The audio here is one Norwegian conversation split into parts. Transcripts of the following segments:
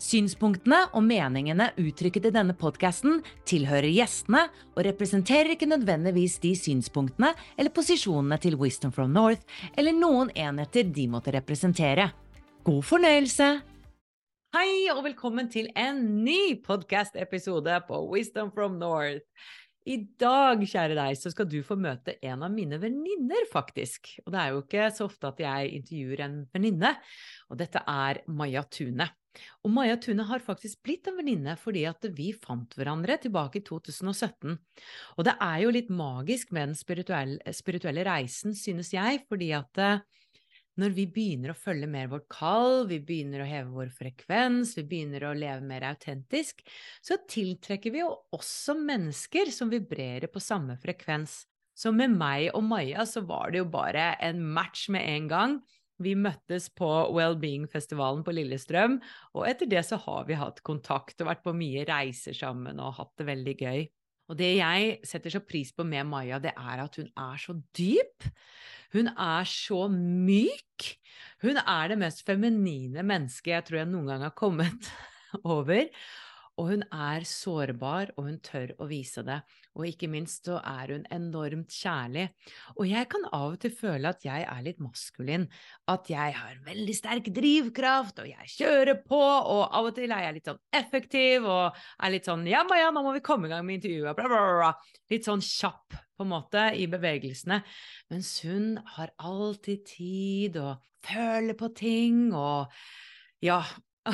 Synspunktene og meningene uttrykket i denne podkasten tilhører gjestene og representerer ikke nødvendigvis de synspunktene eller posisjonene til Wisdom from North eller noen enheter de måtte representere. God fornøyelse! Hei og velkommen til en ny podkast-episode på Wisdom from North. I dag, kjære deg, så skal du få møte en av mine venninner, faktisk. Og det er jo ikke så ofte at jeg intervjuer en venninne, og dette er Maja Tune. Og Maja Tune har faktisk blitt en venninne fordi at vi fant hverandre tilbake i 2017. Og det er jo litt magisk med den spirituelle, spirituelle reisen, synes jeg, fordi at eh, når vi begynner å følge mer vårt kall, vi begynner å heve vår frekvens, vi begynner å leve mer autentisk, så tiltrekker vi jo også mennesker som vibrerer på samme frekvens. Så med meg og Maja så var det jo bare en match med en gang. Vi møttes på Wellbeing-festivalen på Lillestrøm, og etter det så har vi hatt kontakt og vært på mye reiser sammen og hatt det veldig gøy. Og det jeg setter så pris på med Maja, det er at hun er så dyp. Hun er så myk. Hun er det mest feminine mennesket jeg tror jeg noen gang har kommet over. Og hun er sårbar, og hun tør å vise det. Og ikke minst så er hun enormt kjærlig. Og jeg kan av og til føle at jeg er litt maskulin. At jeg har veldig sterk drivkraft, og jeg kjører på, og av og til er jeg litt sånn effektiv og er litt sånn ja, ja, nå må vi komme i gang med intervjuet, bla, bla, bla. Litt sånn kjapp på en måte i bevegelsene. Mens hun har alltid tid og føler på ting og ja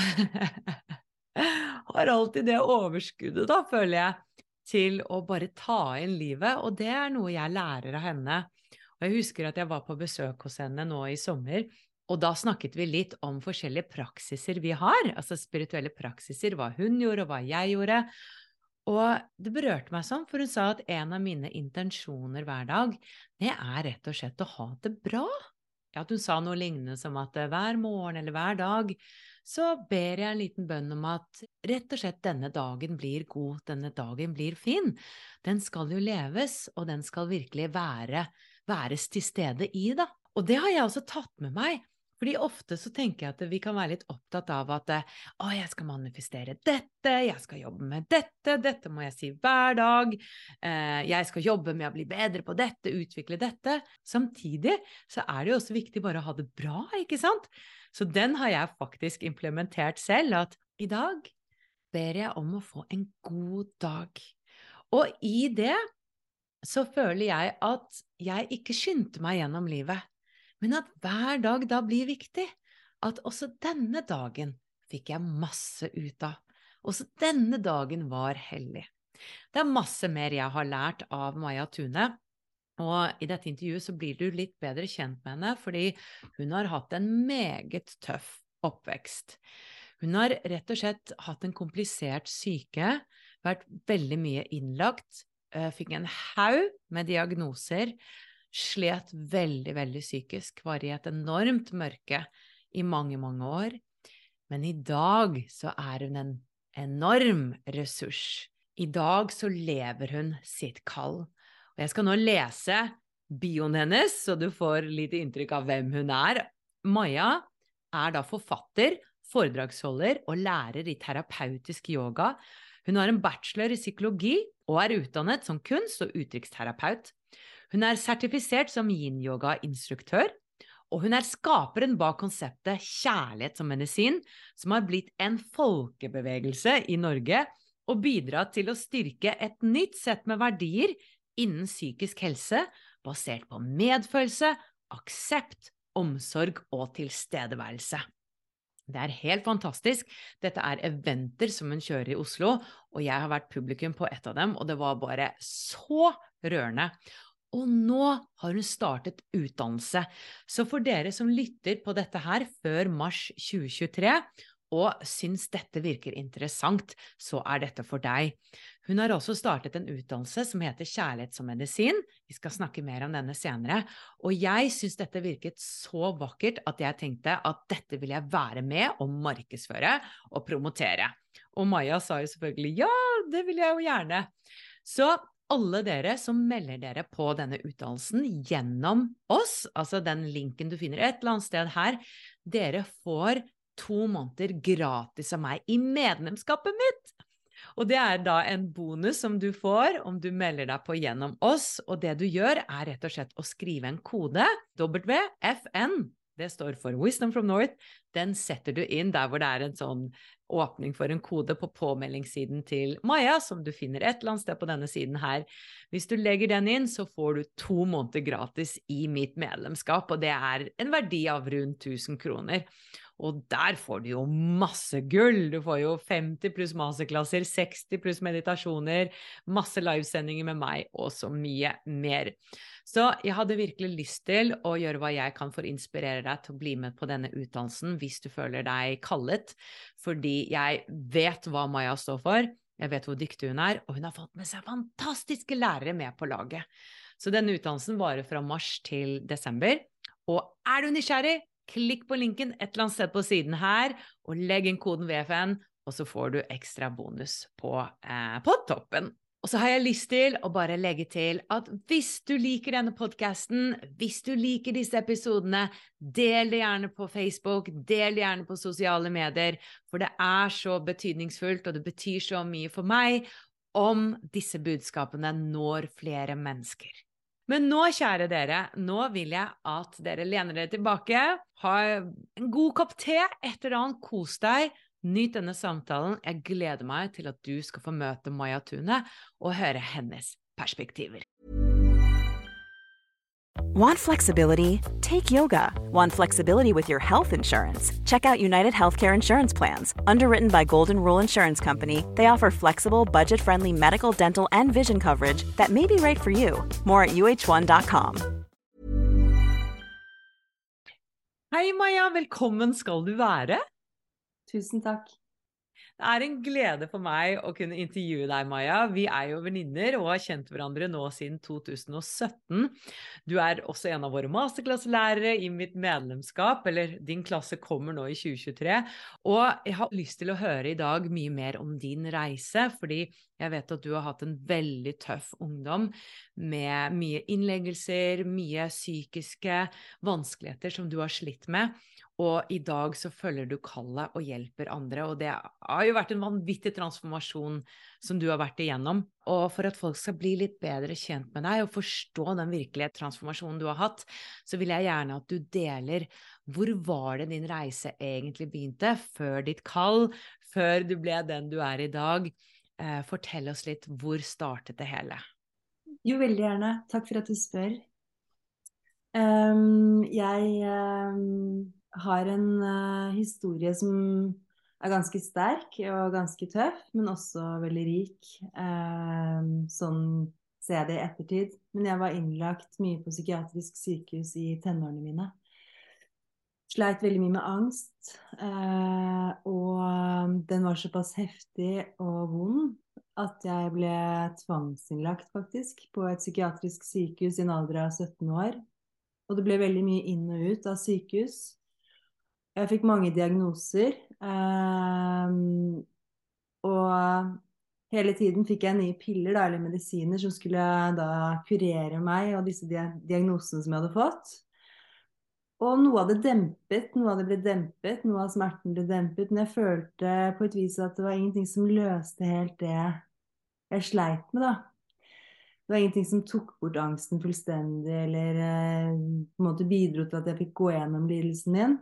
har alltid det overskuddet, da, føler jeg, til å bare ta inn livet. Og det er noe jeg lærer av henne. Og jeg husker at jeg var på besøk hos henne nå i sommer. Og da snakket vi litt om forskjellige praksiser vi har, altså spirituelle praksiser, hva hun gjorde og hva jeg gjorde. Og det berørte meg sånn, for hun sa at en av mine intensjoner hver dag, det er rett og slett å ha det bra. Ja, at hun sa noe lignende som at hver morgen eller hver dag så ber jeg en liten bønn om at rett og slett denne dagen blir god, denne dagen blir fin. Den skal jo leves, og den skal virkelig være, væres til stede i, da. Og det har jeg også tatt med meg. Fordi ofte så tenker jeg at vi kan være litt opptatt av at å, jeg skal manifestere dette, jeg skal jobbe med dette, dette må jeg si hver dag, eh, jeg skal jobbe med å bli bedre på dette, utvikle dette. Samtidig så er det jo også viktig bare å ha det bra, ikke sant? Så den har jeg faktisk implementert selv, at i dag ber jeg om å få en god dag. Og i det så føler jeg at jeg ikke skyndte meg gjennom livet, men at hver dag da blir viktig. At også denne dagen fikk jeg masse ut av. Også denne dagen var hellig. Det er masse mer jeg har lært av Maja Tune, og i dette intervjuet så blir du litt bedre kjent med henne, fordi hun har hatt en meget tøff oppvekst. Hun har rett og slett hatt en komplisert syke, vært veldig mye innlagt, eh, fikk en haug med diagnoser, slet veldig, veldig psykisk, var i et enormt mørke i mange, mange år. Men i dag så er hun en enorm ressurs. I dag så lever hun sitt kall. Og jeg skal nå lese bioen hennes, så du får litt inntrykk av hvem hun er. Maja er da forfatter, foredragsholder og lærer i terapeutisk yoga. Hun har en bachelor i psykologi og er utdannet som kunst- og uttrykksterapeut. Hun er sertifisert som yin-yoga-instruktør, og hun er skaperen bak konseptet Kjærlighet som medisin, som har blitt en folkebevegelse i Norge og bidratt til å styrke et nytt sett med verdier innen psykisk helse basert på medfølelse, aksept, omsorg og tilstedeværelse. Det er helt fantastisk. Dette er eventer som hun kjører i Oslo, og jeg har vært publikum på et av dem, og det var bare så rørende. Og nå har hun startet utdannelse. Så for dere som lytter på dette her før mars 2023, og syns dette virker interessant, så er dette for deg. Hun har også startet en utdannelse som heter Kjærlighet som medisin. Vi skal snakke mer om denne senere. Og jeg syns dette virket så vakkert at jeg tenkte at dette vil jeg være med og markedsføre og promotere. Og Maja sa jo selvfølgelig ja, det vil jeg jo gjerne. Så alle dere som melder dere på denne utdannelsen gjennom oss, altså den linken du finner et eller annet sted her, dere får to måneder gratis av meg i medlemskapet mitt! Og det er da en bonus som du får om du melder deg på gjennom oss. Og det du gjør, er rett og slett å skrive en kode, WFN. Det står for Wisdom from North. Den setter du inn der hvor det er en sånn åpning for en kode på påmeldingssiden til Maja, som du finner et eller annet sted på denne siden her. Hvis du legger den inn, så får du to måneder gratis i mitt medlemskap, og det er en verdi av rundt 1000 kroner. Og der får du jo masse gull! Du får jo 50 pluss masterklasser, 60 pluss meditasjoner, masse livesendinger med meg og så mye mer. Så jeg hadde virkelig lyst til å gjøre hva jeg kan for å inspirere deg til å bli med på denne utdannelsen hvis du føler deg kallet, fordi jeg vet hva Maja står for. Jeg vet hvor dyktig hun er, og hun har fått med seg fantastiske lærere med på laget. Så denne utdannelsen varer fra mars til desember. Og er du nysgjerrig, Klikk på linken et eller annet sted på siden her, og legg inn koden VFN, og så får du ekstra bonus på, eh, på toppen. Og så har jeg lyst til å bare legge til at hvis du liker denne podkasten, hvis du liker disse episodene, del det gjerne på Facebook, del det gjerne på sosiale medier, for det er så betydningsfullt, og det betyr så mye for meg om disse budskapene når flere mennesker. Men nå, kjære dere, nå vil jeg at dere lener dere tilbake, ha en god kopp te, et eller annet, kos deg. Nyt denne samtalen. Jeg gleder meg til at du skal få møte Maja Tune og høre hennes perspektiver. Want flexibility? Take yoga. Want flexibility with your health insurance? Check out United Healthcare Insurance Plans. Underwritten by Golden Rule Insurance Company, they offer flexible, budget friendly medical, dental, and vision coverage that may be right for you. More at uh1.com. Hei, Maja. Velkommen skal du være. Tusen takk. Det er en glede for meg å kunne intervjue deg, Maja. Vi er jo venninner og har kjent hverandre nå siden 2017. Du er også en av våre masterklasselærere i mitt medlemskap, eller din klasse kommer nå i 2023. Og jeg har lyst til å høre i dag mye mer om din reise, fordi jeg vet at du har hatt en veldig tøff ungdom med mye innleggelser, mye psykiske vanskeligheter som du har slitt med. Og i dag så følger du kallet og hjelper andre. Og det har jo vært en vanvittig transformasjon som du har vært igjennom. Og for at folk skal bli litt bedre kjent med deg og forstå den virkelige transformasjonen du har hatt, så vil jeg gjerne at du deler hvor var det din reise egentlig begynte, før ditt kall, før du ble den du er i dag. Eh, fortell oss litt, hvor startet det hele? Jo, veldig gjerne. Takk for at du spør. Um, jeg um har en uh, historie som er ganske sterk og ganske tøff, men også veldig rik. Um, sånn ser jeg det i ettertid. Men jeg var innlagt mye på psykiatrisk sykehus i tenårene mine. Sleit veldig mye med angst. Eh, og den var såpass heftig og vond at jeg ble tvangsinnlagt, faktisk, på et psykiatrisk sykehus i en alder av 17 år. Og det ble veldig mye inn og ut av sykehus. Jeg fikk mange diagnoser. Eh, og hele tiden fikk jeg nye piller da, eller medisiner som skulle da kurere meg og disse diagnosene som jeg hadde fått. Og noe av det dempet, noe av det ble dempet, noe av smerten ble dempet. Men jeg følte på et vis at det var ingenting som løste helt det jeg sleit med, da. Det var ingenting som tok bort angsten fullstendig, eller eh, på en måte bidro til at jeg fikk gå gjennom lidelsen min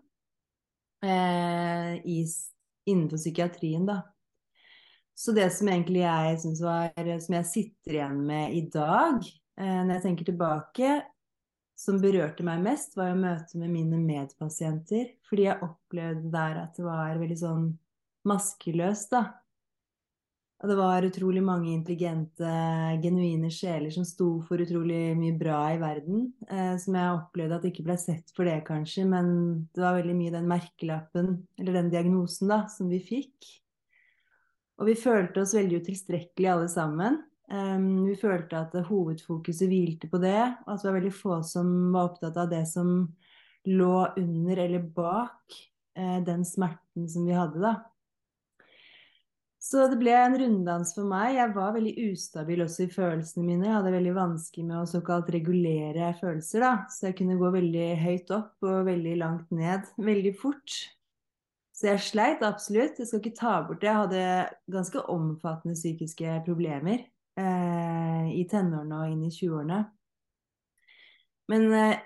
eh, i, innenfor psykiatrien, da. Så det som egentlig jeg syns var Som jeg sitter igjen med i dag, eh, når jeg tenker tilbake, som berørte meg mest, var jo møtet med mine medpasienter. Fordi jeg opplevde der at det var veldig sånn maskeløst, da. Og det var utrolig mange intelligente, genuine sjeler som sto for utrolig mye bra i verden. Eh, som jeg opplevde at ikke ble sett for det, kanskje, men det var veldig mye den merkelappen, eller den diagnosen, da, som vi fikk. Og vi følte oss veldig utilstrekkelige alle sammen. Um, vi følte at hovedfokuset hvilte på det, og at det var veldig få som var opptatt av det som lå under eller bak uh, den smerten som vi hadde, da. Så det ble en runddans for meg. Jeg var veldig ustabil også i følelsene mine. Jeg hadde veldig vanskelig med å såkalt regulere følelser, da. Så jeg kunne gå veldig høyt opp og veldig langt ned veldig fort. Så jeg sleit absolutt. Jeg skal ikke ta bort det. Jeg hadde ganske omfattende psykiske problemer eh, i tenårene og inn i 20-årene. Men eh,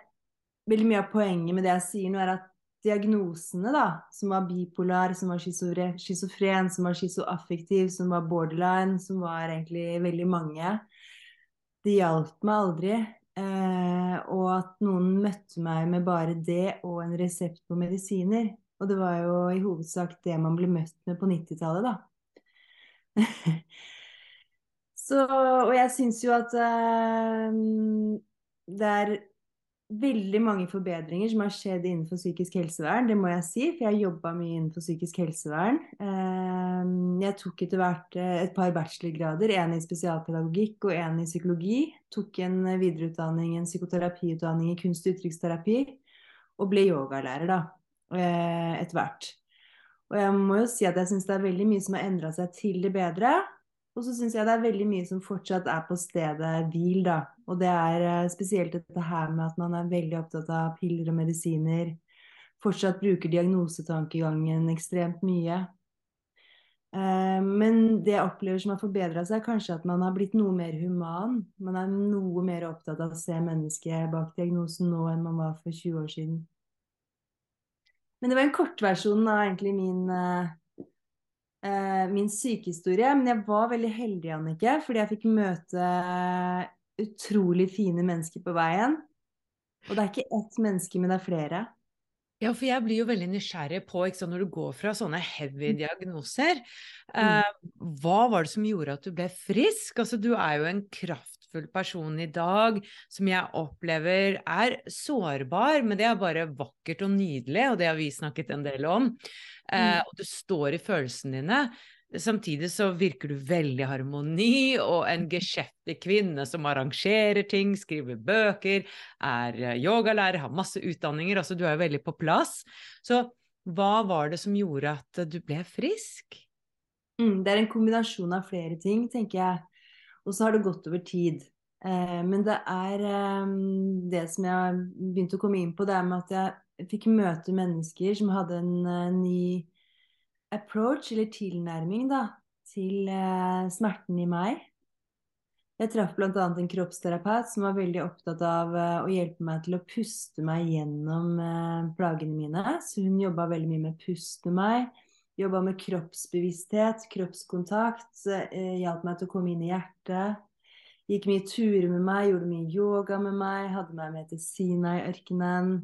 veldig mye av poenget med det jeg sier nå, er at diagnosene, da, som var bipolar, som var schizofren, som var schizoaffektiv, som var borderline, som var egentlig veldig mange, det hjalp meg aldri. Eh, og at noen møtte meg med bare det og en resept på medisiner. Og det var jo i hovedsak det man ble møtt med på 90-tallet, da. Så, og jeg syns jo at uh, det er veldig mange forbedringer som har skjedd innenfor psykisk helsevern, det må jeg si, for jeg jobba mye innenfor psykisk helsevern. Uh, jeg tok etter hvert eh, et par bachelorgrader, en i spesialpedagogikk og en i psykologi. Tok en videreutdanning, en psykoterapiutdanning i kunst- og uttrykksterapi, og ble yogalærer, da, uh, etter hvert. Og jeg må jo si at jeg syns det er veldig mye som har endra seg til det bedre. Og så syns jeg det er veldig mye som fortsatt er på stedet hvil, da. Og det er eh, spesielt dette her med at man er veldig opptatt av piller og medisiner. Fortsatt bruker diagnosetankegangen ekstremt mye. Eh, men det jeg opplever som har forbedra seg, er kanskje at man har blitt noe mer human. Man er noe mer opptatt av å se mennesket bak diagnosen nå enn man var for 20 år siden. Men det var en kortversjon av egentlig min eh, min sykehistorie. Men jeg var veldig heldig, Annike, fordi jeg fikk møte utrolig fine mennesker på veien. Og det er ikke ett menneske, men det er flere. Ja, for jeg blir jo veldig nysgjerrig på, sant, når du går fra sånne heavy mm. diagnoser, eh, hva var det som gjorde at du ble frisk? Altså, du er jo en kraftfull person i dag som jeg opplever er sårbar, men det er bare vakkert og nydelig, og det har vi snakket en del om. Eh, og du står i følelsene dine. Samtidig så virker du veldig harmoni og en geskjeftig kvinne som arrangerer ting, skriver bøker, er eh, yogalærer, har masse utdanninger. Altså du er jo veldig på plass. Så hva var det som gjorde at du ble frisk? Mm, det er en kombinasjon av flere ting, tenker jeg. Og så har det gått over tid. Eh, men det er eh, det som jeg begynte å komme inn på, det er med at jeg fikk møte mennesker som hadde en uh, ny approach, eller tilnærming, da, til eh, smerten i meg. Jeg traff bl.a. en kroppsterapeut som var veldig opptatt av eh, å hjelpe meg til å puste meg gjennom plagene mine. Så hun jobba veldig mye med å puste meg. Jobba med kroppsbevissthet, kroppskontakt. Eh, hjalp meg til å komme inn i hjertet. Gikk mye turer med meg, gjorde mye yoga med meg. Hadde meg med til Sinai-ørkenen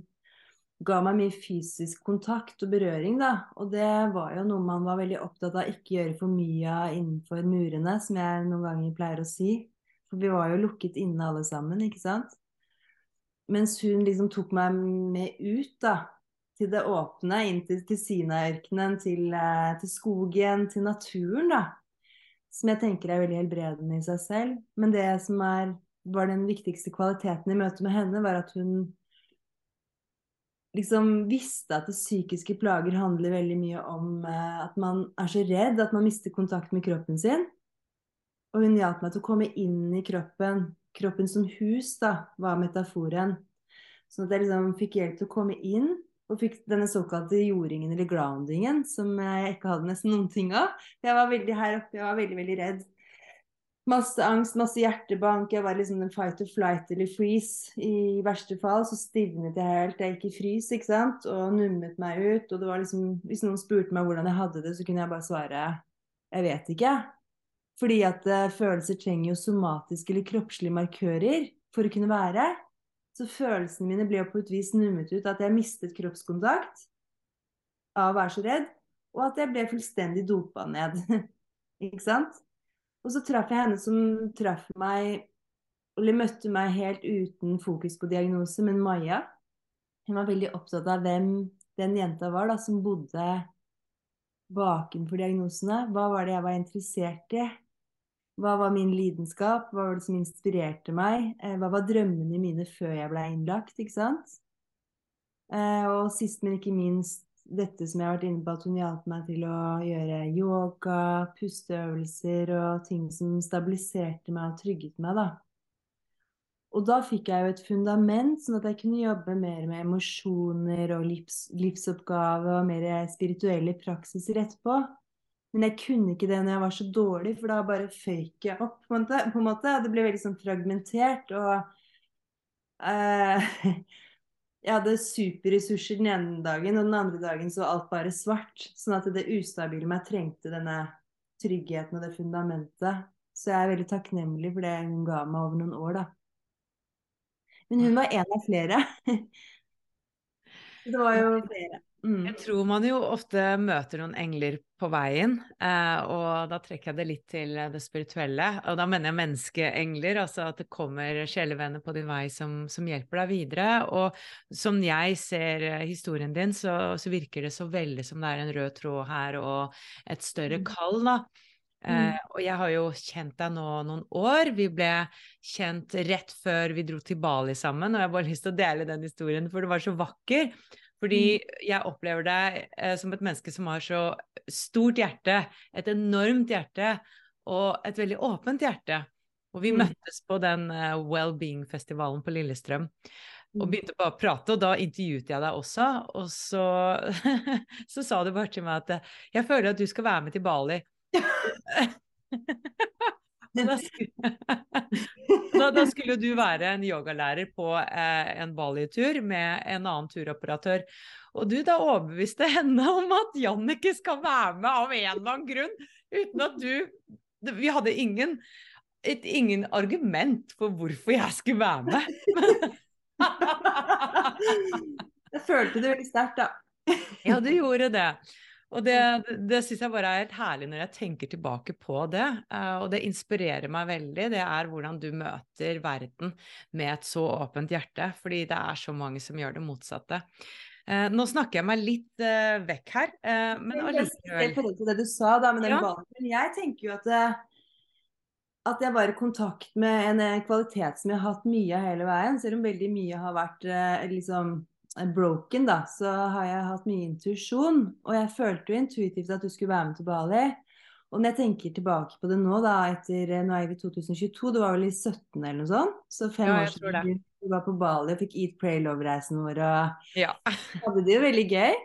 ga meg mye fysisk kontakt og berøring, da. Og det var jo noe man var veldig opptatt av ikke gjøre for mye av innenfor murene, som jeg noen ganger pleier å si. For vi var jo lukket inne alle sammen, ikke sant. Mens hun liksom tok meg med ut, da. Til det åpne, inn til, til Sinaørkenen, til, eh, til skogen, til naturen, da. Som jeg tenker er veldig helbredende i seg selv. Men det som er, var den viktigste kvaliteten i møtet med henne, var at hun liksom visste at det psykiske plager handler veldig mye om eh, at man er så redd at man mister kontakt med kroppen sin. Og hun hjalp meg til å komme inn i kroppen. Kroppen som hus, da, var metaforen. Sånn at jeg liksom fikk hjelp til å komme inn, og fikk denne såkalte jordingen eller groundingen, som jeg ikke hadde nesten noen ting av. Jeg var veldig her oppe, jeg var veldig, veldig redd. Masse angst, masse hjertebank. Jeg var liksom en fight or flight eller freeze. I verste fall så stivnet jeg helt. Jeg gikk i frys ikke sant? og nummet meg ut. Og det var liksom, hvis noen spurte meg hvordan jeg hadde det, så kunne jeg bare svare jeg vet ikke. Fordi at uh, følelser trenger jo somatiske eller kroppslige markører for å kunne være. Så følelsene mine ble på et vis nummet ut at jeg mistet kroppskontakt av å være så redd, og at jeg ble fullstendig dopa ned. ikke sant? Og så traff jeg henne som traff meg, eller møtte meg helt uten fokus på diagnose, men Maja. Hun var veldig opptatt av hvem den jenta var da, som bodde bakenfor diagnosene. Hva var det jeg var interessert i? Hva var min lidenskap? Hva var det som inspirerte meg? Eh, hva var drømmene mine før jeg ble innlagt? ikke sant? Eh, og sist, men ikke minst, dette som jeg har vært inne på, at hun hjalp meg til å gjøre yoga, pusteøvelser og ting som stabiliserte meg og trygget meg, da. Og da fikk jeg jo et fundament, sånn at jeg kunne jobbe mer med emosjoner og livs, livsoppgave og mer spirituelle praksiser etterpå. Men jeg kunne ikke det når jeg var så dårlig, for da bare føyk jeg opp. på en måte. Det ble veldig sånn fragmentert. og eh, jeg hadde superressurser den ene dagen, og den andre dagen så var alt bare svart. Sånn at det ustabile meg trengte denne tryggheten og det fundamentet. Så jeg er veldig takknemlig for det hun ga meg over noen år, da. Men hun var en av flere. det var jo flere. Mm. Jeg tror man jo ofte møter noen engler på veien, eh, og da trekker jeg det litt til det spirituelle. Og da mener jeg menneskeengler, altså at det kommer sjelevenner på din vei som, som, hjelper deg videre. Og som jeg ser eh, historien din, så, så, virker det så veldig som det er en rød tråd her og et større mm. kall, da. Mm. Uh, og jeg har jo kjent deg nå noen år. Vi ble kjent rett før vi dro til Bali sammen, og jeg har bare lyst til å dele den historien, for det var så vakker. Fordi mm. jeg opplever deg eh, som et menneske som har så stort hjerte, et enormt hjerte og et veldig åpent hjerte. Og vi mm. møttes på den uh, Wellbeing-festivalen på Lillestrøm og mm. begynte bare å prate, og da intervjuet jeg deg også. Og så, så sa du bare til meg at eh, jeg føler at du skal være med til Bali. da, skulle, da, da skulle du være en yogalærer på eh, en Bali-tur med en annen turoperatør. Og du da overbeviste henne om at Jannicke skal være med av en eller annen grunn, uten at du Vi hadde ingen, et, ingen argument for hvorfor jeg skulle være med. jeg følte det veldig sterkt, da. ja, du gjorde det. Og det, det syns jeg bare er helt herlig når jeg tenker tilbake på det. Uh, og det inspirerer meg veldig. Det er hvordan du møter verden med et så åpent hjerte. Fordi det er så mange som gjør det motsatte. Uh, nå snakker jeg meg litt uh, vekk her, men allikevel det du sa da, med den ja. ballen. Jeg tenker jo at, at jeg var i kontakt med en kvalitet som jeg har hatt mye av hele veien. Selv om veldig mye har vært liksom broken, da, så har jeg hatt mye intuisjon. Og jeg følte jo intuitivt at du skulle være med til Bali. Og når jeg tenker tilbake på det nå, da, etter Nå er vi 2022, det var vel i 17 eller noe sånt? Så fem ja, år siden vi var på Bali og fikk Eat, Pray, Love-reisen vår og ja. hadde det jo veldig gøy.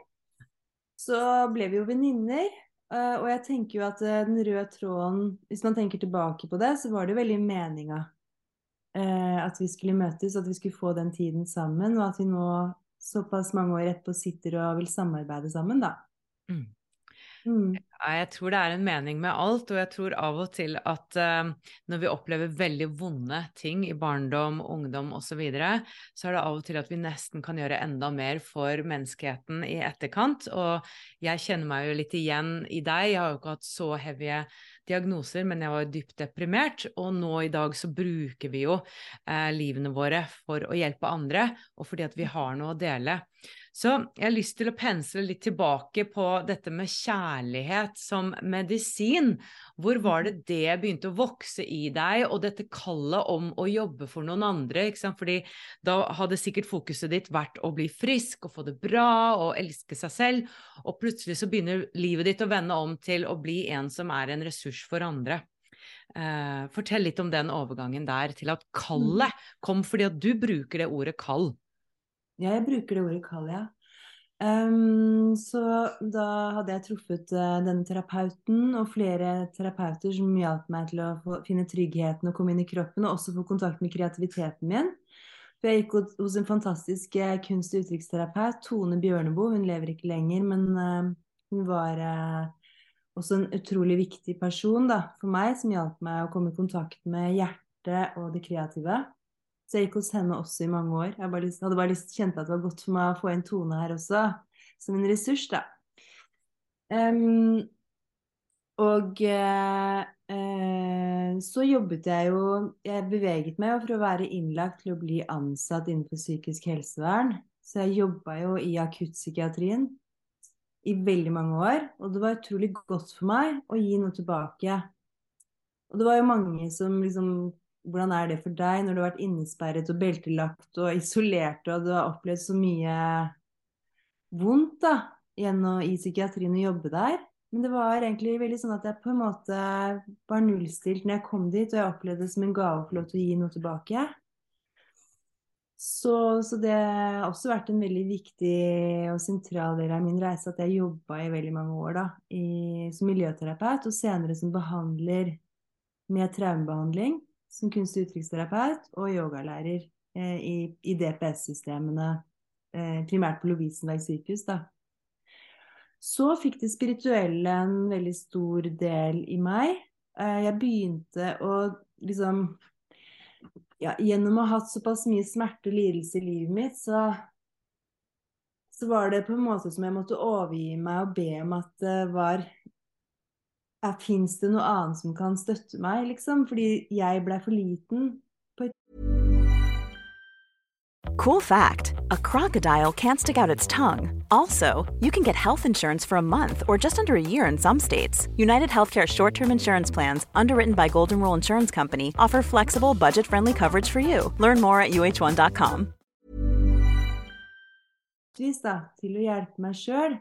Så ble vi jo venninner. Uh, og jeg tenker jo at uh, den røde tråden Hvis man tenker tilbake på det, så var det veldig meninga at vi skulle møtes, at vi skulle få den tiden sammen, og at vi nå såpass mange år etterpå sitter og vil samarbeide sammen, da. Mm. Mm. Jeg tror det er en mening med alt, og jeg tror av og til at uh, når vi opplever veldig vonde ting i barndom, ungdom osv., så, videre, så er det av og til at vi nesten kan gjøre enda mer for menneskeheten i etterkant. Og jeg kjenner meg jo litt igjen i deg. Jeg har jo ikke hatt så heavy diagnoser, men jeg var dypt deprimert. Og nå i dag så bruker vi jo eh, livene våre for å hjelpe andre, og fordi at vi har noe å dele. Så jeg har lyst til å pensle litt tilbake på dette med kjærlighet som medisin. Hvor var det det begynte å vokse i deg, og dette kallet om å jobbe for noen andre? Ikke sant? Fordi da hadde sikkert fokuset ditt vært å bli frisk og få det bra og elske seg selv, og plutselig så begynner livet ditt å vende om til å bli en som er en ressurs for andre. Uh, fortell litt om den overgangen der til at kallet mm. kom fordi at du bruker det ordet kall. Ja, jeg bruker det ordet kall, ja. Um, så da hadde jeg truffet uh, denne terapeuten og flere terapeuter som hjalp meg til å få, finne tryggheten og komme inn i kroppen, og også få kontakt med kreativiteten min. For jeg gikk hos en fantastisk uh, kunst- og uttrykksterapeut, Tone Bjørneboe. Hun lever ikke lenger, men uh, hun var også en utrolig viktig person da, for meg, som hjalp meg å komme i kontakt med hjertet og det kreative. Så jeg gikk hos henne også i mange år. Jeg bare lyst, hadde bare lyst kjente at det var godt for meg å få en tone her også, som en ressurs, da. Um, og uh, uh, så jobbet jeg jo Jeg beveget meg jo fra å være innlagt til å bli ansatt innenfor psykisk helsevern. Så jeg jobba jo i akuttpsykiatrien i veldig mange år. Og det var utrolig godt for meg å gi noe tilbake. Og det var jo mange som liksom Hvordan er det for deg når du har vært innesperret og beltelagt og isolert og du har opplevd så mye vondt da, gjennom i psykiatrien å jobbe der? Men det var egentlig veldig sånn at jeg på en måte var nullstilt når jeg kom dit, og jeg opplevde det som en gave å få lov til å gi noe tilbake. Så, så, det har også vært en veldig viktig og sentral del av min reise at jeg jobba i veldig mange år da, i, som miljøterapeut, og senere som behandler med traumebehandling, som kunst- og uttrykksterapeut og yogalærer eh, i, i DPS-systemene, eh, primært på Lovisenberg sykehus. da. Så fikk det spirituelle en veldig stor del i meg. Eh, jeg begynte å liksom ja, Gjennom å ha hatt såpass mye smerte og lidelse i livet mitt, så, så var det på en måte som jeg måtte overgi meg og be om at det var Fins det noe annet som kan støtte meg, liksom? Fordi jeg blei for liten Cool fact a crocodile can't stick out its tongue. Also, you can get health insurance for a month or just under a year in some states. United Healthcare short term insurance plans, underwritten by Golden Rule Insurance Company, offer flexible, budget friendly coverage for you. Learn more at uh1.com. Da, til å hjelpe meg sjøl.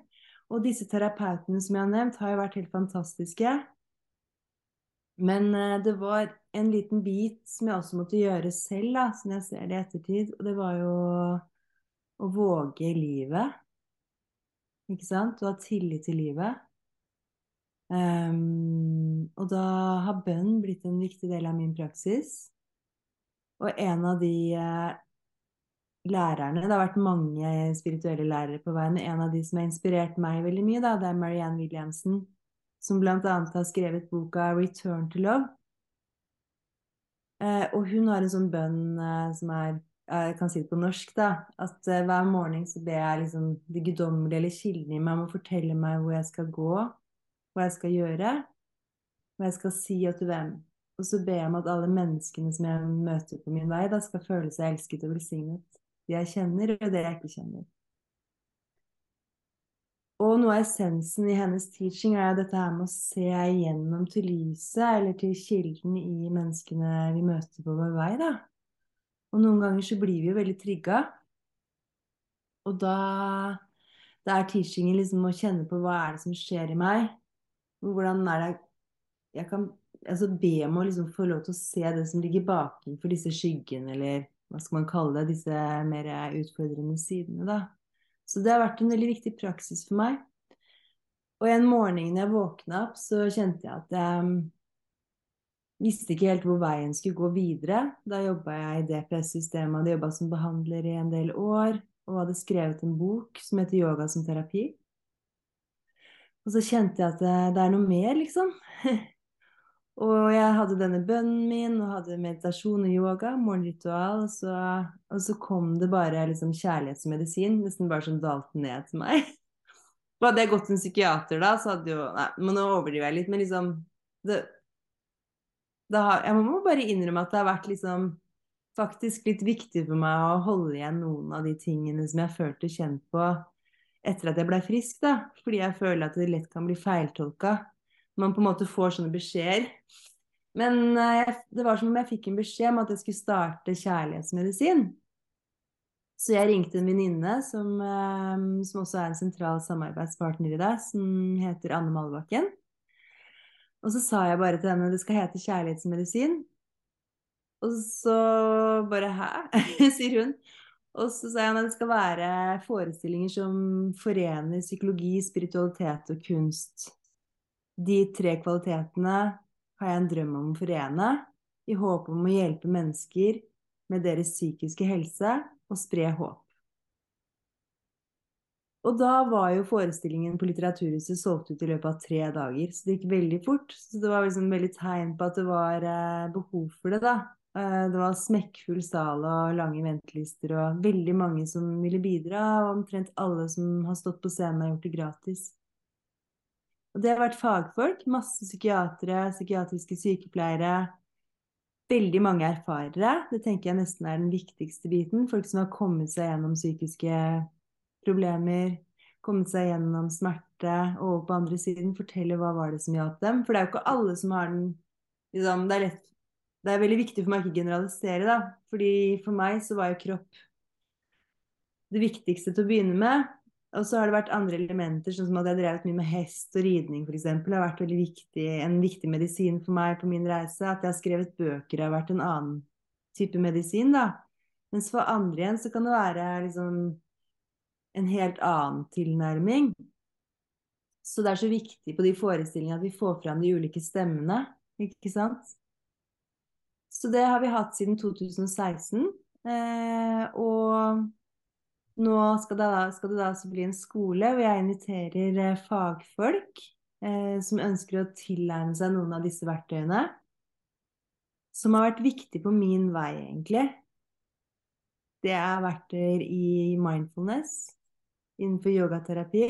Og disse terapeutene som jeg har nevnt, har jo vært helt fantastiske. Men uh, det var en liten bit som jeg også måtte gjøre selv, da, som jeg ser det i ettertid. Og det var jo å våge livet. Ikke sant? Og ha tillit til livet. Um, og da har bønn blitt en viktig del av min praksis. Og en av de uh, lærerne Det har vært mange spirituelle lærere på veien. En av de som har inspirert meg veldig mye, da, det er Marianne Williamson som bl.a. har skrevet boka 'Return to Love'. Eh, og hun har en sånn bønn eh, som er Jeg kan si det på norsk, da. At eh, hver morgen så ber jeg liksom det guddommelige eller kildene i meg om å fortelle meg hvor jeg skal gå, hva jeg skal gjøre, hva jeg skal si og til hvem. Og så ber jeg om at alle menneskene som jeg møter på min vei, da skal føle seg elsket og velsignet. Jeg kjenner, og det jeg ikke kjenner. Og noe av essensen i hennes teaching er dette her med å se igjennom til lyset, eller til kilden i menneskene vi møter på vår vei, da. Og noen ganger så blir vi jo veldig trigga. Og da, da er teachingen liksom å kjenne på hva er det som skjer i meg. Hvordan er det jeg kan altså be om å liksom få lov til å se det som ligger bakenfor disse skyggene, eller hva skal man kalle det, disse mer utfordrende sidene, da. Så det har vært en veldig viktig praksis for meg. Og en morgen da jeg våkna opp, så kjente jeg at jeg um, visste ikke helt hvor veien skulle gå videre. Da jobba jeg i DPS-systemet, hadde jobba som behandler i en del år og hadde skrevet en bok som heter 'Yoga som terapi'. Og så kjente jeg at det, det er noe mer, liksom. Og jeg hadde denne bønnen min, og hadde meditasjon og yoga, morgenritual. Og så, og så kom det bare liksom kjærlighetsmedisin, nesten bare som dalte ned til meg. Og hadde jeg gått til en psykiater da, så hadde jo Nei, men nå overdriver jeg litt, men liksom det, det har, Jeg må bare innrømme at det har vært liksom faktisk litt viktig for meg å holde igjen noen av de tingene som jeg følte kjent på etter at jeg ble frisk, da. Fordi jeg føler at det lett kan bli feiltolka man på en måte får sånne beskjeder. Men uh, det var som om jeg fikk en beskjed om at jeg skulle starte kjærlighetsmedisin. Så jeg ringte en venninne som, uh, som, også er en sentral samarbeidspartner i deg, som heter Anne Malbakken. Og så sa jeg bare til henne det skal hete kjærlighetsmedisin. Og så bare hæ, sier hun. Og så sa jeg at det skal være forestillinger som forener psykologi, spiritualitet og kunst. De tre kvalitetene har jeg en drøm om å forene, i håp om å hjelpe mennesker med deres psykiske helse og spre håp. Og da var jo forestillingen på Litteraturhuset solgt ut i løpet av tre dager, så det gikk veldig fort. Så det var liksom veldig tegn på at det var eh, behov for det, da. Eh, det var smekkfull sal og lange ventelister og veldig mange som ville bidra, og omtrent alle som har stått på scenen, har gjort det gratis. Og det har vært fagfolk. Masse psykiatere, psykiatriske sykepleiere, veldig mange erfarere. Det tenker jeg nesten er den viktigste biten. Folk som har kommet seg gjennom psykiske problemer, kommet seg gjennom smerte, og på andre siden forteller hva var det som hjalp dem. For det er jo ikke alle som har den liksom, det, er lett, det er veldig viktig for meg å ikke generalisere, da. Fordi for meg så var jo kropp det viktigste til å begynne med. Og så har det vært andre elementer, sånn som at jeg har drevet mye med hest og ridning f.eks. Det har vært viktig, en viktig medisin for meg på min reise. At jeg har skrevet bøker har vært en annen type medisin, da. Mens for andre igjen så kan det være liksom en helt annen tilnærming. Så det er så viktig på de forestillingene at vi får fram de ulike stemmene, ikke sant? Så det har vi hatt siden 2016. Eh, og nå skal det, skal det da også bli en skole hvor jeg inviterer eh, fagfolk eh, som ønsker å tilegne seg noen av disse verktøyene. Som har vært viktig på min vei, egentlig. Det er verktøy i mindfulness, innenfor yogaterapi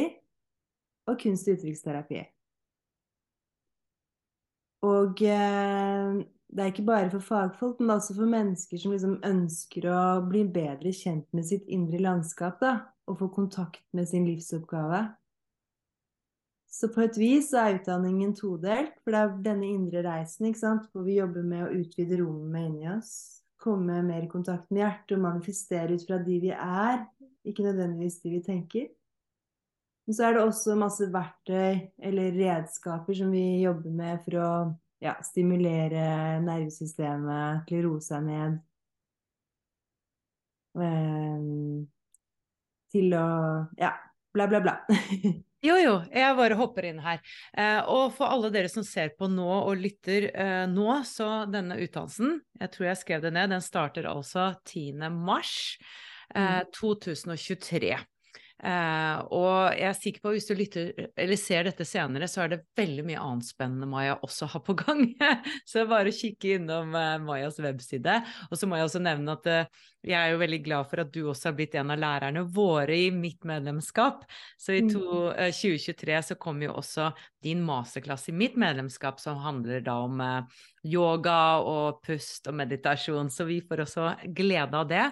og kunst- og uttrykksterapi. Og eh, det er ikke bare for fagfolk, men også for mennesker som liksom ønsker å bli bedre kjent med sitt indre landskap, da, og få kontakt med sin livsoppgave. Så på et vis er utdanningen todelt, for det er denne indre reisen ikke sant? hvor vi jobber med å utvide rommet inni oss. Komme mer i kontakt med hjertet og manifestere ut fra de vi er, ikke nødvendigvis de vi tenker. Men så er det også masse verktøy eller redskaper som vi jobber med for å ja, stimulere nervesystemet til å roe seg ned. Um, til å Ja, bla, bla, bla. Jo, jo, jeg bare hopper inn her. Eh, og for alle dere som ser på nå og lytter eh, nå, så denne utdannelsen, jeg tror jeg skrev det ned, den starter altså 10. mars eh, 2023. Mm. Uh, og jeg er sikker på at hvis du lytter, eller ser dette senere, så er det veldig mye annet spennende Maja også har på gang. så bare kikke innom eh, Majas webside. Og så må jeg også nevne at eh, jeg er jo veldig glad for at du også har blitt en av lærerne våre i mitt medlemskap. Så i to, 2023 så kommer jo også din masterklasse i mitt medlemskap, som handler da om yoga og pust og meditasjon. Så vi får også glede av det.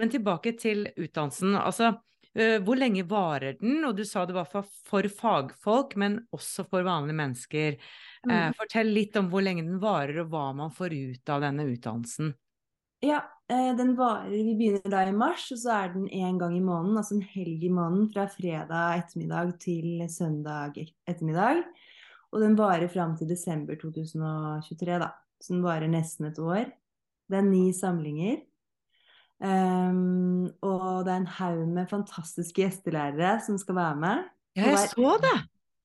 Men tilbake til utdannelsen. altså Eh, hvor lenge varer den? Og du sa det var for, for fagfolk, men også for vanlige mennesker. Eh, mm. Fortell litt om hvor lenge den varer, og hva man får ut av denne utdannelsen. Ja, eh, den varer Vi begynner da i mars, og så er den én gang i måneden. Altså en helg i måneden fra fredag ettermiddag til søndag ettermiddag. Og den varer fram til desember 2023, da. Så den varer nesten et år. Det er ni samlinger. Um, og det er en haug med fantastiske gjestelærere som skal være med. Ja, jeg så det!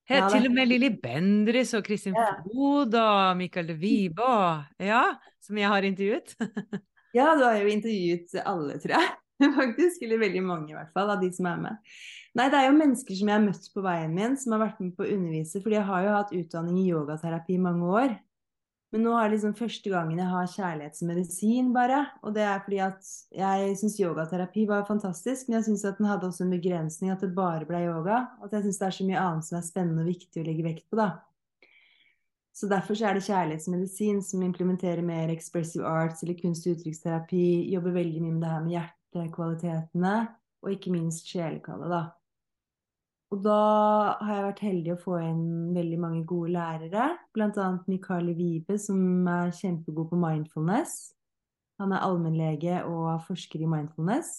Her, ja, til og med Lilly Bendris og Kristin ja. Flod og Mikael de Vibe ja, som jeg har intervjuet. ja, du har jo intervjuet alle, tror jeg. Faktisk. Eller veldig mange, i hvert fall, av de som er med. Nei, det er jo mennesker som jeg har møtt på veien min, som har vært med på å undervise. fordi jeg har jo hatt utdanning i yogaterapi i mange år. Men nå er det liksom første gangen jeg har kjærlighetsmedisin, bare. Og det er fordi at jeg syns yogaterapi var fantastisk, men jeg syns at den hadde også en begrensning, at det bare ble yoga. At jeg syns det er så mye annet som er spennende og viktig å legge vekt på, da. Så derfor så er det kjærlighetsmedisin som implementerer mer expressive arts eller kunst- og uttrykksterapi. Jobber veldig mye med det her med hjertekvalitetene, og ikke minst sjelekallet, da. Og da har jeg vært heldig å få inn veldig mange gode lærere. Bl.a. Mikael Vibe, som er kjempegod på mindfulness. Han er allmennlege og forsker i mindfulness.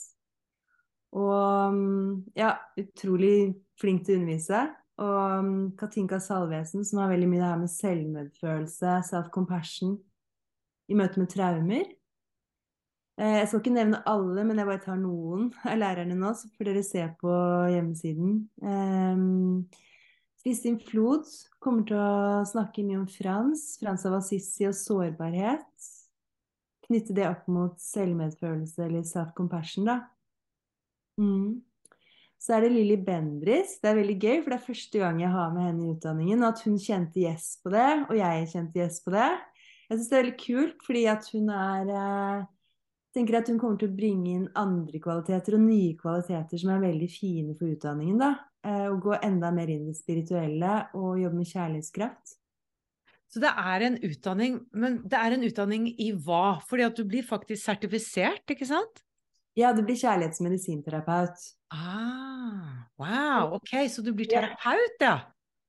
Og ja, utrolig flink til å undervise. Og Katinka Salvesen, som har veldig mye det her med selvmedfølelse, self-compassion, i møte med traumer. Eh, jeg skal ikke nevne alle, men jeg bare tar noen av lærerne nå, så får dere se på hjemmesiden. Ehm, Kristin Flod kommer til å snakke mye om Frans, Frans av Assisi og sårbarhet. Knytte det opp mot selvmedfølelse eller self-compassion, da. Mm. Så er det Lilly Bendris. Det er veldig gøy, for det er første gang jeg har med henne i utdanningen. Og at hun kjente yes på det, og jeg kjente yes på det. Jeg syns det er veldig kult, fordi at hun er eh, tenker at hun kommer til å bringe inn andre kvaliteter og nye kvaliteter som er veldig fine for utdanningen. da, eh, Og gå enda mer inn i det spirituelle og jobbe med kjærlighetskraft. Så det er en utdanning, men det er en utdanning i hva? Fordi at du blir faktisk sertifisert, ikke sant? Ja, du blir kjærlighetsmedisinterapeut. Ah, wow, ok, så du blir terapeut, ja.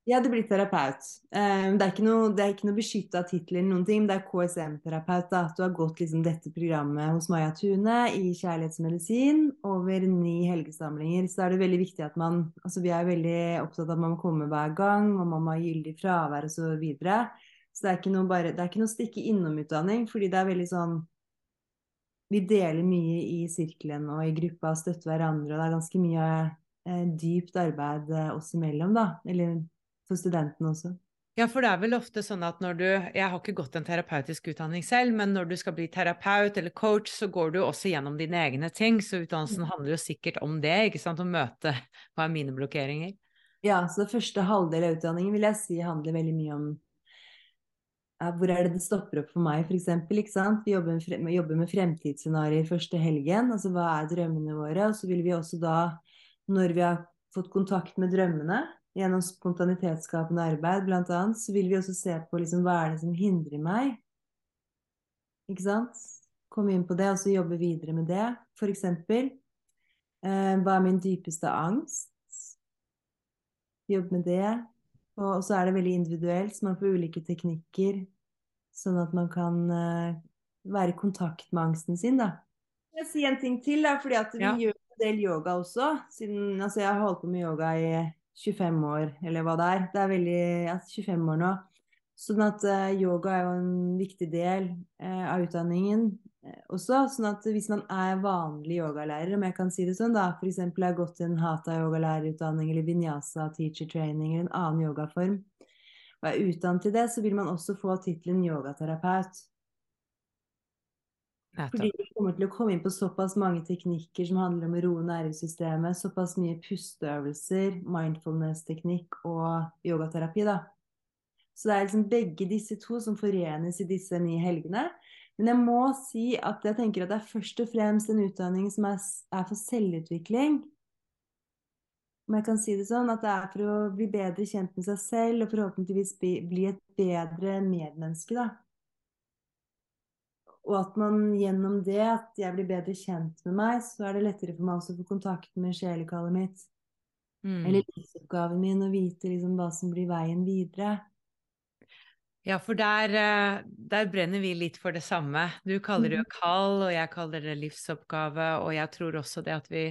Ja, hadde blitt terapeut. Eh, Det er ikke noe, er ikke noe beskytta tittel eller noen ting. men Det er KSM-terapeut. At du har gått liksom dette programmet hos Maja Tune i kjærlighetsmedisin over ni helgesamlinger. Så er det veldig viktig at man altså Vi er veldig opptatt av at man må komme hver gang, og man må ha gyldig fravær osv. Så, videre. så det er ikke noe bare, det er ikke noe stikke innom-utdanning, fordi det er veldig sånn Vi deler mye i sirkelen og i gruppa støtter hverandre, og det er ganske mye eh, dypt arbeid eh, oss imellom, da. Eller for studentene også. Ja, for det er vel ofte sånn at når du Jeg har ikke gått en terapeutisk utdanning selv, men når du skal bli terapeut eller coach, så går du også gjennom dine egne ting. Så utdannelsen handler jo sikkert om det, ikke sant? Å møte hva er mine blokkeringer. Ja, så første halvdel av utdanningen vil jeg si handler veldig mye om ja, hvor er det det stopper opp for meg, f.eks. ikke sant? Vi jobber med, jobber med fremtidsscenarioer første helgen. Altså hva er drømmene våre? Og så vil vi også da, når vi har fått kontakt med drømmene, gjennom spontanitetsskapende arbeid bl.a., så vil vi også se på liksom, hva er det som hindrer meg. Ikke sant? Komme inn på det, og så jobbe videre med det. For eksempel, eh, hva er min dypeste angst? Jobbe med det. Og og så er det veldig individuelt, så man får ulike teknikker, sånn at man kan eh, være i kontakt med angsten sin, da. Jeg si en ting til, da, fordi at vi Ja. gjør en del yoga også. Siden, altså jeg har holdt på med yoga i 25 år, eller hva det er. Det er veldig, ja, 25 år nå. Sånn at eh, yoga er jo en viktig del eh, av utdanningen eh, også. Sånn at hvis man er vanlig yogalærer, om jeg kan si det sånn, da, f.eks. har gått til en hatha-yogalærerutdanning eller vinyasa teacher training eller en annen yogaform, og er utdannet til det, så vil man også få tittelen yogaterapeut. Fordi vi kommer til å komme inn på såpass mange teknikker som handler om å roe nervesystemet, såpass mye pusteøvelser, mindfulness-teknikk og yogaterapi, da. Så det er liksom begge disse to som forenes i disse ni helgene. Men jeg må si at jeg tenker at det er først og fremst en utdanning som er, er for selvutvikling. Om jeg kan si det sånn, at det er for å bli bedre kjent med seg selv og forhåpentligvis bli, bli et bedre medmenneske, da. Og at man gjennom det, at jeg blir bedre kjent med meg, så er det lettere for meg også å få kontakt med sjelekallet mitt. Mm. Eller livsoppgaven min, og vite liksom hva som blir veien videre. Ja, for der, eh, der brenner vi litt for det samme. Du kaller det jo kall, og jeg kaller det livsoppgave, og jeg tror også det at vi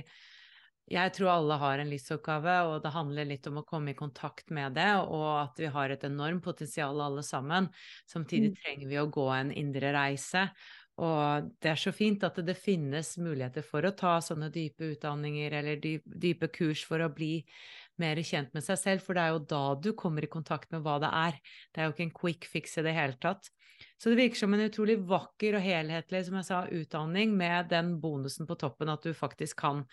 Jeg tror alle har en livsoppgave, og det handler litt om å komme i kontakt med det, og at vi har et enormt potensial alle sammen. Samtidig Mm. trenger vi å gå en indre reise. Og det er så fint at det finnes muligheter for å ta sånne dype utdanninger eller dyp, dype kurs for å bli mer kjent med seg selv, for det er jo da du kommer i kontakt med hva det er. Det er jo ikke en quick fix i det hele tatt. Så det virker som en utrolig vakker og helhetlig, som jeg sa, utdanning med den bonusen på toppen at du faktisk kan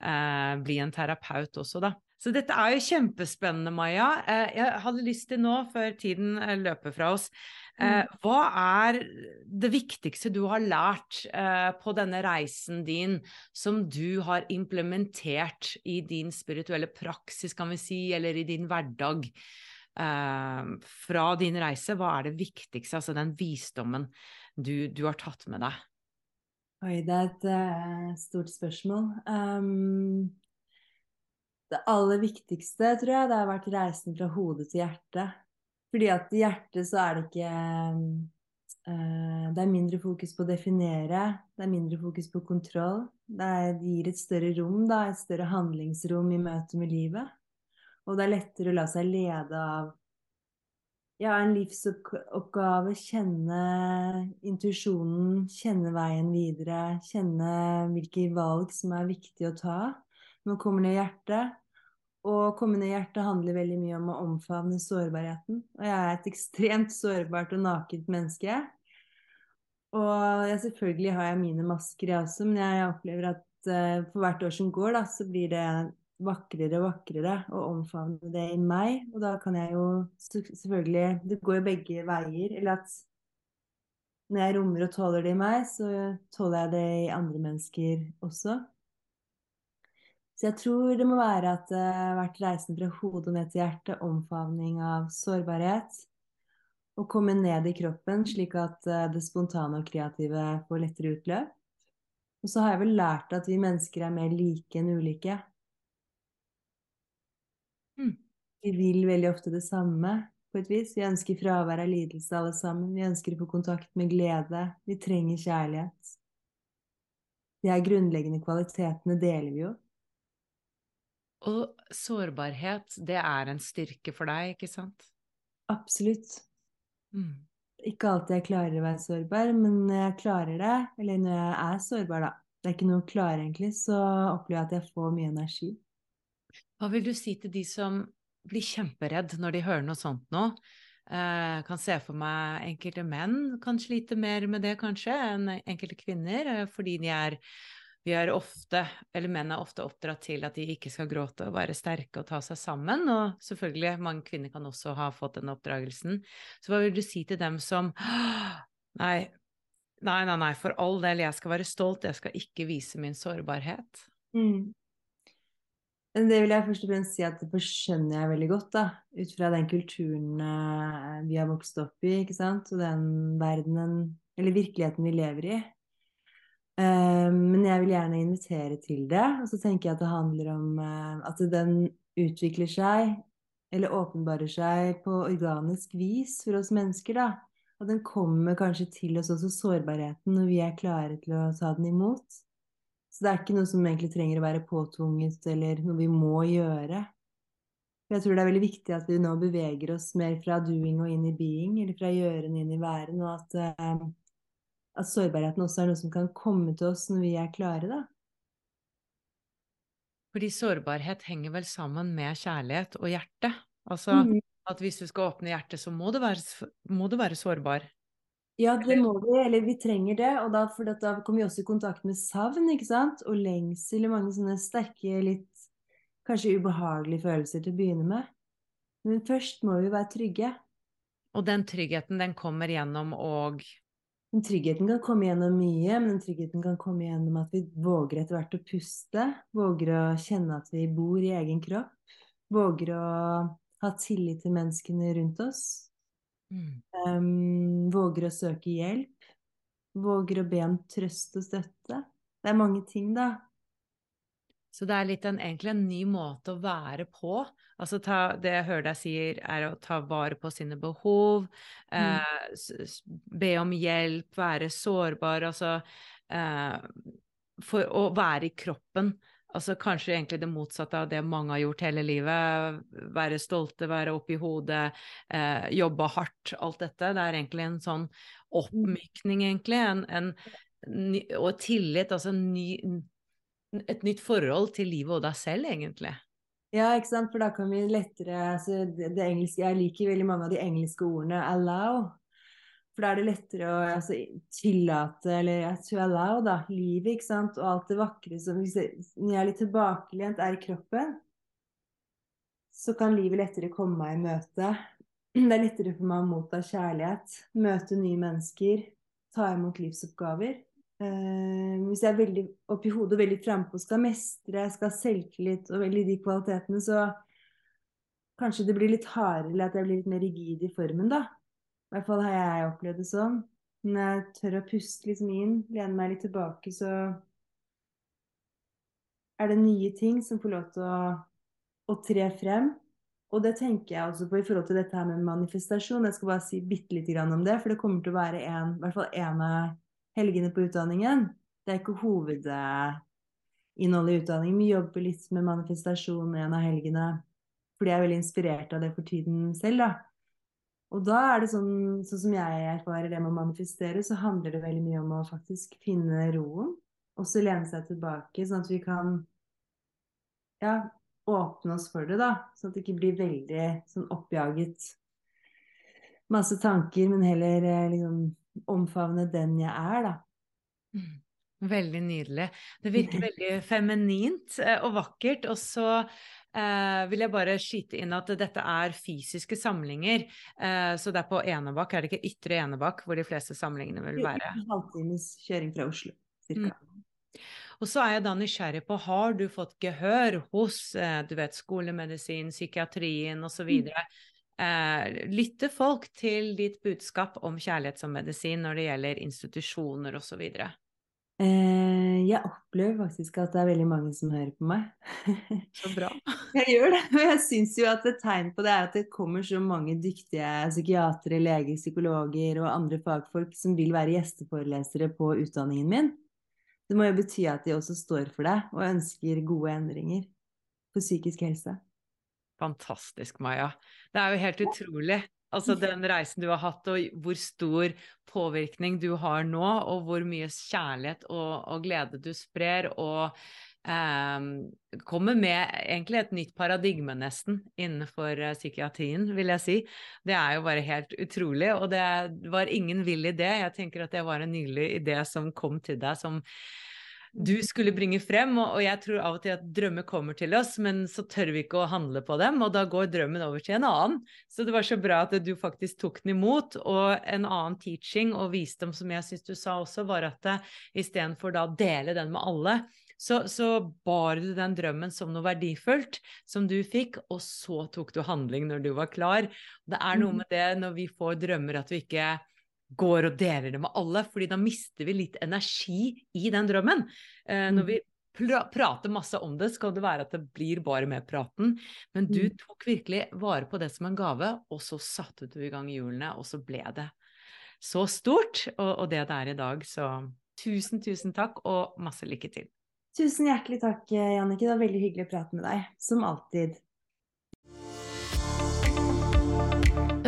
eh, bli en terapeut også, da. Så dette er jo kjempespennende, Maja. Eh, jeg hadde lyst til nå, før tiden eh, løper fra oss, eh, hva er det viktigste du har lært eh, på denne reisen din, som du har implementert i din spirituelle praksis, kan vi si, eller i din hverdag? Eh, fra din reise, hva er det viktigste, altså den visdommen du, du har tatt med deg? Oi, det er et uh, stort spørsmål. Um, det aller viktigste, tror jeg, det har vært reisen fra hodet til hjertet. Fordi at i hjertet så er det ikke uh, Det er mindre fokus på å definere, det er mindre fokus på kontroll. Det gir et større rom, da, et større handlingsrom i møte med livet. Og det er lettere å la seg lede av ja, en livsoppgave, kjenne intuisjonen, kjenne veien videre, kjenne hvilke valg som er viktige å ta man kommer ned hjertet. Og komme ned hjertet handler veldig mye om å omfavne sårbarheten. Og jeg er et ekstremt sårbart og nakent menneske. Og jeg, selvfølgelig har jeg mine masker, jeg også, men jeg opplever at uh, for hvert år som går, da, så blir det vakrere og vakrere å omfavne det i meg. Og da kan jeg jo selvfølgelig Det går jo begge veier. Eller at når jeg rommer og tåler det i meg, så tåler jeg det i andre mennesker også. Så jeg tror det må være at det har vært reisen fra hodet og ned til hjertet, omfavning av sårbarhet. å komme ned i kroppen, slik at eh, det spontane og kreative får lettere utløp. Og så har jeg vel lært at vi mennesker er mer like enn ulike. Mm. Vi vil veldig ofte det samme, på et vis. Vi ønsker fravær av lidelse, alle sammen. Vi ønsker å få kontakt med glede. Vi trenger kjærlighet. De her grunnleggende kvalitetene deler vi jo. Og sårbarhet, det er en styrke for deg, ikke sant? Absolutt. Mm. Ikke alltid jeg klarer å være sårbar, men når jeg klarer det, eller når jeg er sårbar, da, det er ikke noe å klare egentlig, så opplever jeg at jeg får mye energi. Hva vil du si til de som blir kjemperedd når de hører noe sånt nå? Jeg kan se for meg enkelte menn kan slite mer med det kanskje enn enkelte kvinner, eh, fordi de er vi er ofte, eller menn er ofte oppdratt til at de ikke skal gråte og være sterke og ta seg sammen, og selvfølgelig, mange kvinner kan også ha fått den oppdragelsen. Så hva vil du si til dem som Nei, nei, nei, nei, for all del, jeg skal være stolt, jeg skal ikke vise min sårbarhet. Mm. Men det vil jeg først og fremst si at det skjønner jeg veldig godt, da. Ut fra den kulturen eh, vi har vokst opp i, ikke sant, og den verdenen, eller virkeligheten vi lever i. Eh, men jeg vil gjerne invitere til det. Og så tenker jeg at det handler om eh, at den utvikler seg, eller åpenbarer seg på organisk vis for oss mennesker, da. Og den kommer kanskje til oss også, sårbarheten, når vi er klare til å ta den imot. Så det er ikke noe som egentlig trenger å være påtvunget, eller noe vi må gjøre. Jeg tror det er veldig viktig at vi nå beveger oss mer fra doing og inn i being, eller fra gjøren inn i væren, og at eh, at sårbarheten også er noe som kan komme til oss når vi er klare, da. Fordi sårbarhet henger vel sammen med kjærlighet og hjerte. Altså mm. at hvis du skal åpne hjertet, så må du være, må du være sårbar. Ja, det må vi, eller vi trenger det. Og da, for da kommer vi også i kontakt med savn, ikke sant? Og lengsel og mange sånne sterke, litt kanskje ubehagelige følelser til å begynne med. Men først må vi være trygge. Og den tryggheten, den kommer gjennom og den tryggheten kan komme gjennom mye, men den tryggheten kan komme gjennom at vi våger etter hvert å puste. Våger å kjenne at vi bor i egen kropp. Våger å ha tillit til menneskene rundt oss. Mm. Um, våger å søke hjelp. Våger å be om trøst og støtte. Det er mange ting, da. Så det er litt en, egentlig en ny måte å være på. Altså ta, det jeg hører deg sier, er å ta vare på sine behov, mm. eh, be om hjelp, være sårbar, altså eh, For å være i kroppen. Altså kanskje egentlig det motsatte av det mange har gjort hele livet. Være stolte, være oppi hodet, eh, jobbe hardt, alt dette. Det er egentlig en sånn oppmykning, egentlig. En, en, og tillit, altså ny, et nytt forhold til livet og deg selv, egentlig. Ja, ikke sant, for da kan vi lettere altså det, det engelske, Jeg liker veldig mange av de engelske ordene 'allow'. For da er det lettere å altså, tillate, eller to allow, da, livet, ikke sant, og alt det vakre som Når jeg er litt tilbakelent, er i kroppen, så kan livet lettere komme meg i møte. Det er lettere for meg å motta kjærlighet, møte nye mennesker, ta imot livsoppgaver. Uh, hvis jeg er veldig oppi hodet og veldig frampå, skal mestre, skal ha selvtillit og veldig de kvalitetene, så kanskje det blir litt hardere, eller at jeg blir litt mer rigid i formen, da. I hvert fall har jeg opplevd det sånn. Men jeg tør å puste liksom inn, lene meg litt tilbake, så er det nye ting som får lov til å, å tre frem. Og det tenker jeg også på i forhold til dette her med manifestasjon. Jeg skal bare si bitte lite grann om det, for det kommer til å være en, i hvert fall en av helgene på utdanningen. Det er ikke hovedinnholdet i utdanningen. Vi jobber litt med manifestasjon en av helgene fordi jeg er veldig inspirert av det for tiden selv. da. Og da er det sånn, sånn som jeg erfarer det med å manifestere, så handler det veldig mye om å faktisk finne roen. Og så lene seg tilbake, sånn at vi kan ja, åpne oss for det, da. Sånn at det ikke blir veldig sånn oppjaget masse tanker, men heller eh, liksom omfavne den jeg er, da. Mm. Veldig nydelig. Det virker veldig feminint eh, og vakkert. Og så eh, vil jeg bare skyte inn at dette er fysiske samlinger. Eh, så det er på Enebakk, er det ikke Ytre Enebakk hvor de fleste samlingene vil være? En halvtimes kjøring fra Oslo, cirka. Mm. Og så er jeg da nysgjerrig på, har du fått gehør hos eh, du vet, skolemedisin, psykiatrien osv.? Mm. Eh, lytter folk til ditt budskap om kjærlighet som medisin når det gjelder institusjoner osv.? Eh, jeg opplever faktisk at det er veldig mange som hører på meg. Så bra. jeg gjør det. Og jeg syns jo at et tegn på det er at det kommer så mange dyktige psykiatere, leger, psykologer og andre fagfolk som vil være gjesteforelesere på utdanningen min. Det må jo bety at de også står for det og ønsker gode endringer for psykisk helse. Fantastisk, Maja. Det er jo helt utrolig Altså den reisen du har hatt, og hvor stor påvirkning du har nå, og hvor mye kjærlighet og, og glede du sprer, og eh, kommer med egentlig et nytt paradigme, nesten, innenfor uh, psykiatrien, vil jeg si. Det er jo bare helt utrolig, og det var ingen vill idé. Jeg tenker at det var en nydelig idé som kom til deg, som du skulle bringe frem. Og, og, jeg tror av og til at drømmer kommer til oss, men så tør vi ikke å handle på dem, og da går drømmen over til en annen. Så det var så bra at du faktisk tok den imot. Og en annen teaching og visdom som jeg syns du sa også, var at uh, istedenfor da å dele den med alle, så, så, bar du den drømmen som noe verdifullt som du fikk, og så tok du handling når du var klar. Det er noe mm. med det når vi får drømmer at vi ikke går og deler det med alle, fordi da mister vi litt energi i den drømmen. Eh, når vi mm. prater masse om det, skal det være at det blir bare med praten. Men du mm. tok virkelig vare på det som en gave, og så satte du i gang hjulene, og så ble det så stort, og, og det det er i dag. Så tusen, tusen takk, og masse lykke til. Tusen hjertelig takk, Jannike. Det var veldig hyggelig å prate med deg, som alltid.